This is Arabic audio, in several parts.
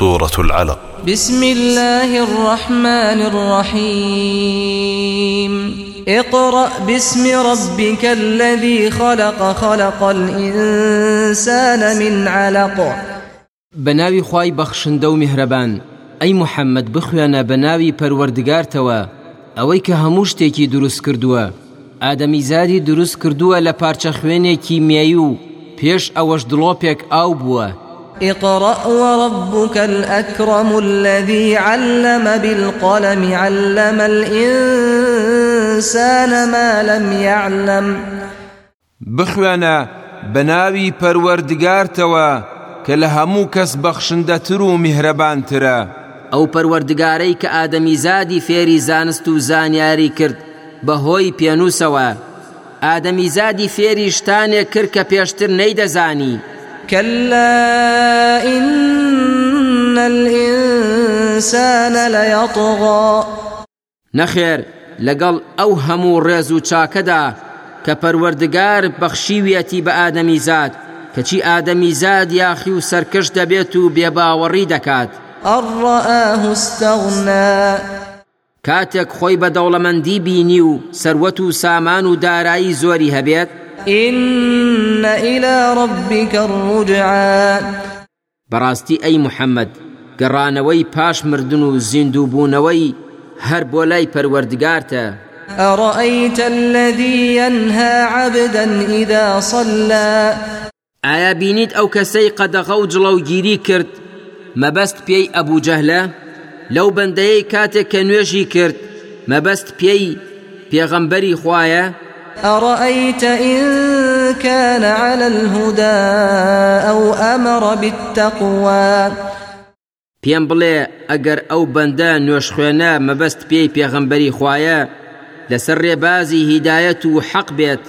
سورة العلق. بسم الله الرحمن الرحيم. اقرأ باسم ربك الذي خلق خلق الإنسان من علق. بەناوی خوای بەخشندە و میهرەبان ئەی محمد بخوێنە بەناوی پەروەردگارتەوە ئەوەی کە هەموو شتێکی دروست کردووە ئادەمیزادی دروست کردووە لە پارچە خوێنێکی میایی و پێش ئەوەش دڵۆپێک ئاو بووە اقرأ وربك الأكرم الذي علم بالقلم علم الإنسان ما لم يعلم. بخوێنە بەناوی پەروەردگارتەوە کە لە هەموو کەس بەخشندەتر و میهرەبانترە. ئەو پەروەردگارەی کە ئادەمیزادی فێری زانست و زانیاری کرد بەهۆی پێنووسەوە. ئادەمیزادی فێری شتانێک کرد کە پێشتر نەیدەزانی. كلا إن الإنسان ليطغى. نەخێر لەگەڵ ئەو هەموو ڕێز و چاکەدا کە پەروەردگار بەخشیویەتی بە ئادەمیزاد کەچی ئادەمیزاد یاخی و سەرکەش دەبێت و بێباوەڕی دەکات. أن رآه استغنى. کاتێک خۆی بە دەوڵەمەندی بینی و سەروەت و سامان و دارایی زۆری هەبێت إن إلى ربك الرجعى. بەڕاستی ئەی محەممەد گەڕانەوەی پاش مردن و زیندووبوونەوەی هەر بۆ لای پەروەردگارتە أرأيت الذي ينهى عبدا إذا صلى؟ ئایا بینیت ئەو کەسەی قەدەغە و جڵەوگیری کرد؟ مەبەست پێی ئەبوو جەهلە لەو بەندەیەی کاتێک کە نوێژی کرد؟ مەبەست پێی پێغەمبەری خوایە أرأيت إن كان على الهدى أو أمر بالتقوى؟ پێم بڵێ ئەگەر ئەو بەندە نوێش خوێنە مەبەست پێی پێغەمبەری خوایە لەسەر ڕێبازی هیدایەت و حەق بێت.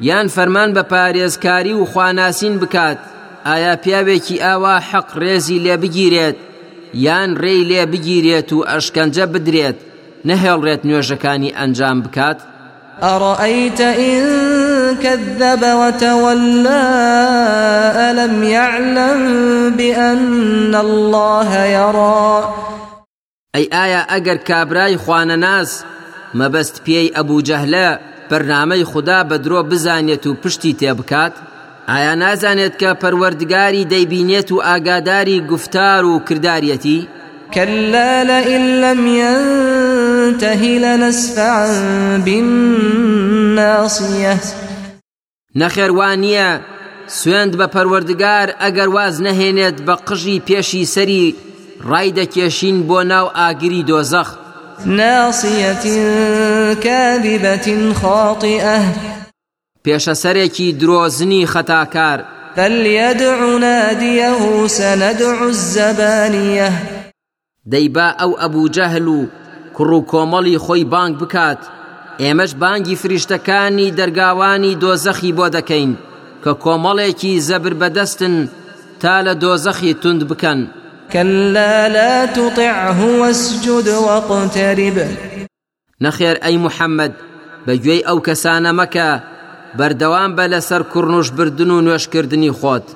یان فەرمان بە پارێزکاری و خواناسین بکات ئایا پیاوێکی ئاوا حەق ڕێزی لێ بگیرێت یان ڕێی لێ بگیرێت و ئەشکەنجە بدرێت نەهێڵڕێت نوێژەکانی ئەنجام بکات؟ أرأيت إن كذب وتولى ألم يعلم بأن الله يرى؟ ئەی ئایا ئەگەر کابرای خوانەناس مەبەست پێی ئەبوو جەهلە بەرنامەی خوددا بە درۆ بزانێت و پشتی تێبکات ئایا نازانێت کە پەروەردگاری دەیبینێت و ئاگاداری گفتار و کردارەتی كلا لئن لم ينته لنسفعا بالناصية. نەخێوانە سوێند بە پەروەردگار ئەگەر واز نەهێنێت بە قژی پێشی سەری ڕای دەکێشین بۆ ناو ئاگری دۆزەخ. ناصية كاذبة خاطئة. پێشەسەرێکی درۆزنی خەتاکار. فليدع ناديه سندع الزبانية. دەیبا ئەو ئەبوو جەهل و کوڕ و کۆمەڵی خۆی بانگ بکات. ئێمەش بانگی فریشتەکانی دەرگاوانی دۆزەخی بۆ دەکەین کە کۆمەڵێکی زەبر بەدەستن تا لە دۆزەخی تند بکەن. كلا لا تطعه واسجد واقترب. نەخێر ئەی محەممەد بەگوێی ئەو کەسانە مەکە بەردەوام بە لەسەر کوڕنوش بردن و نوێشکردنی خۆت.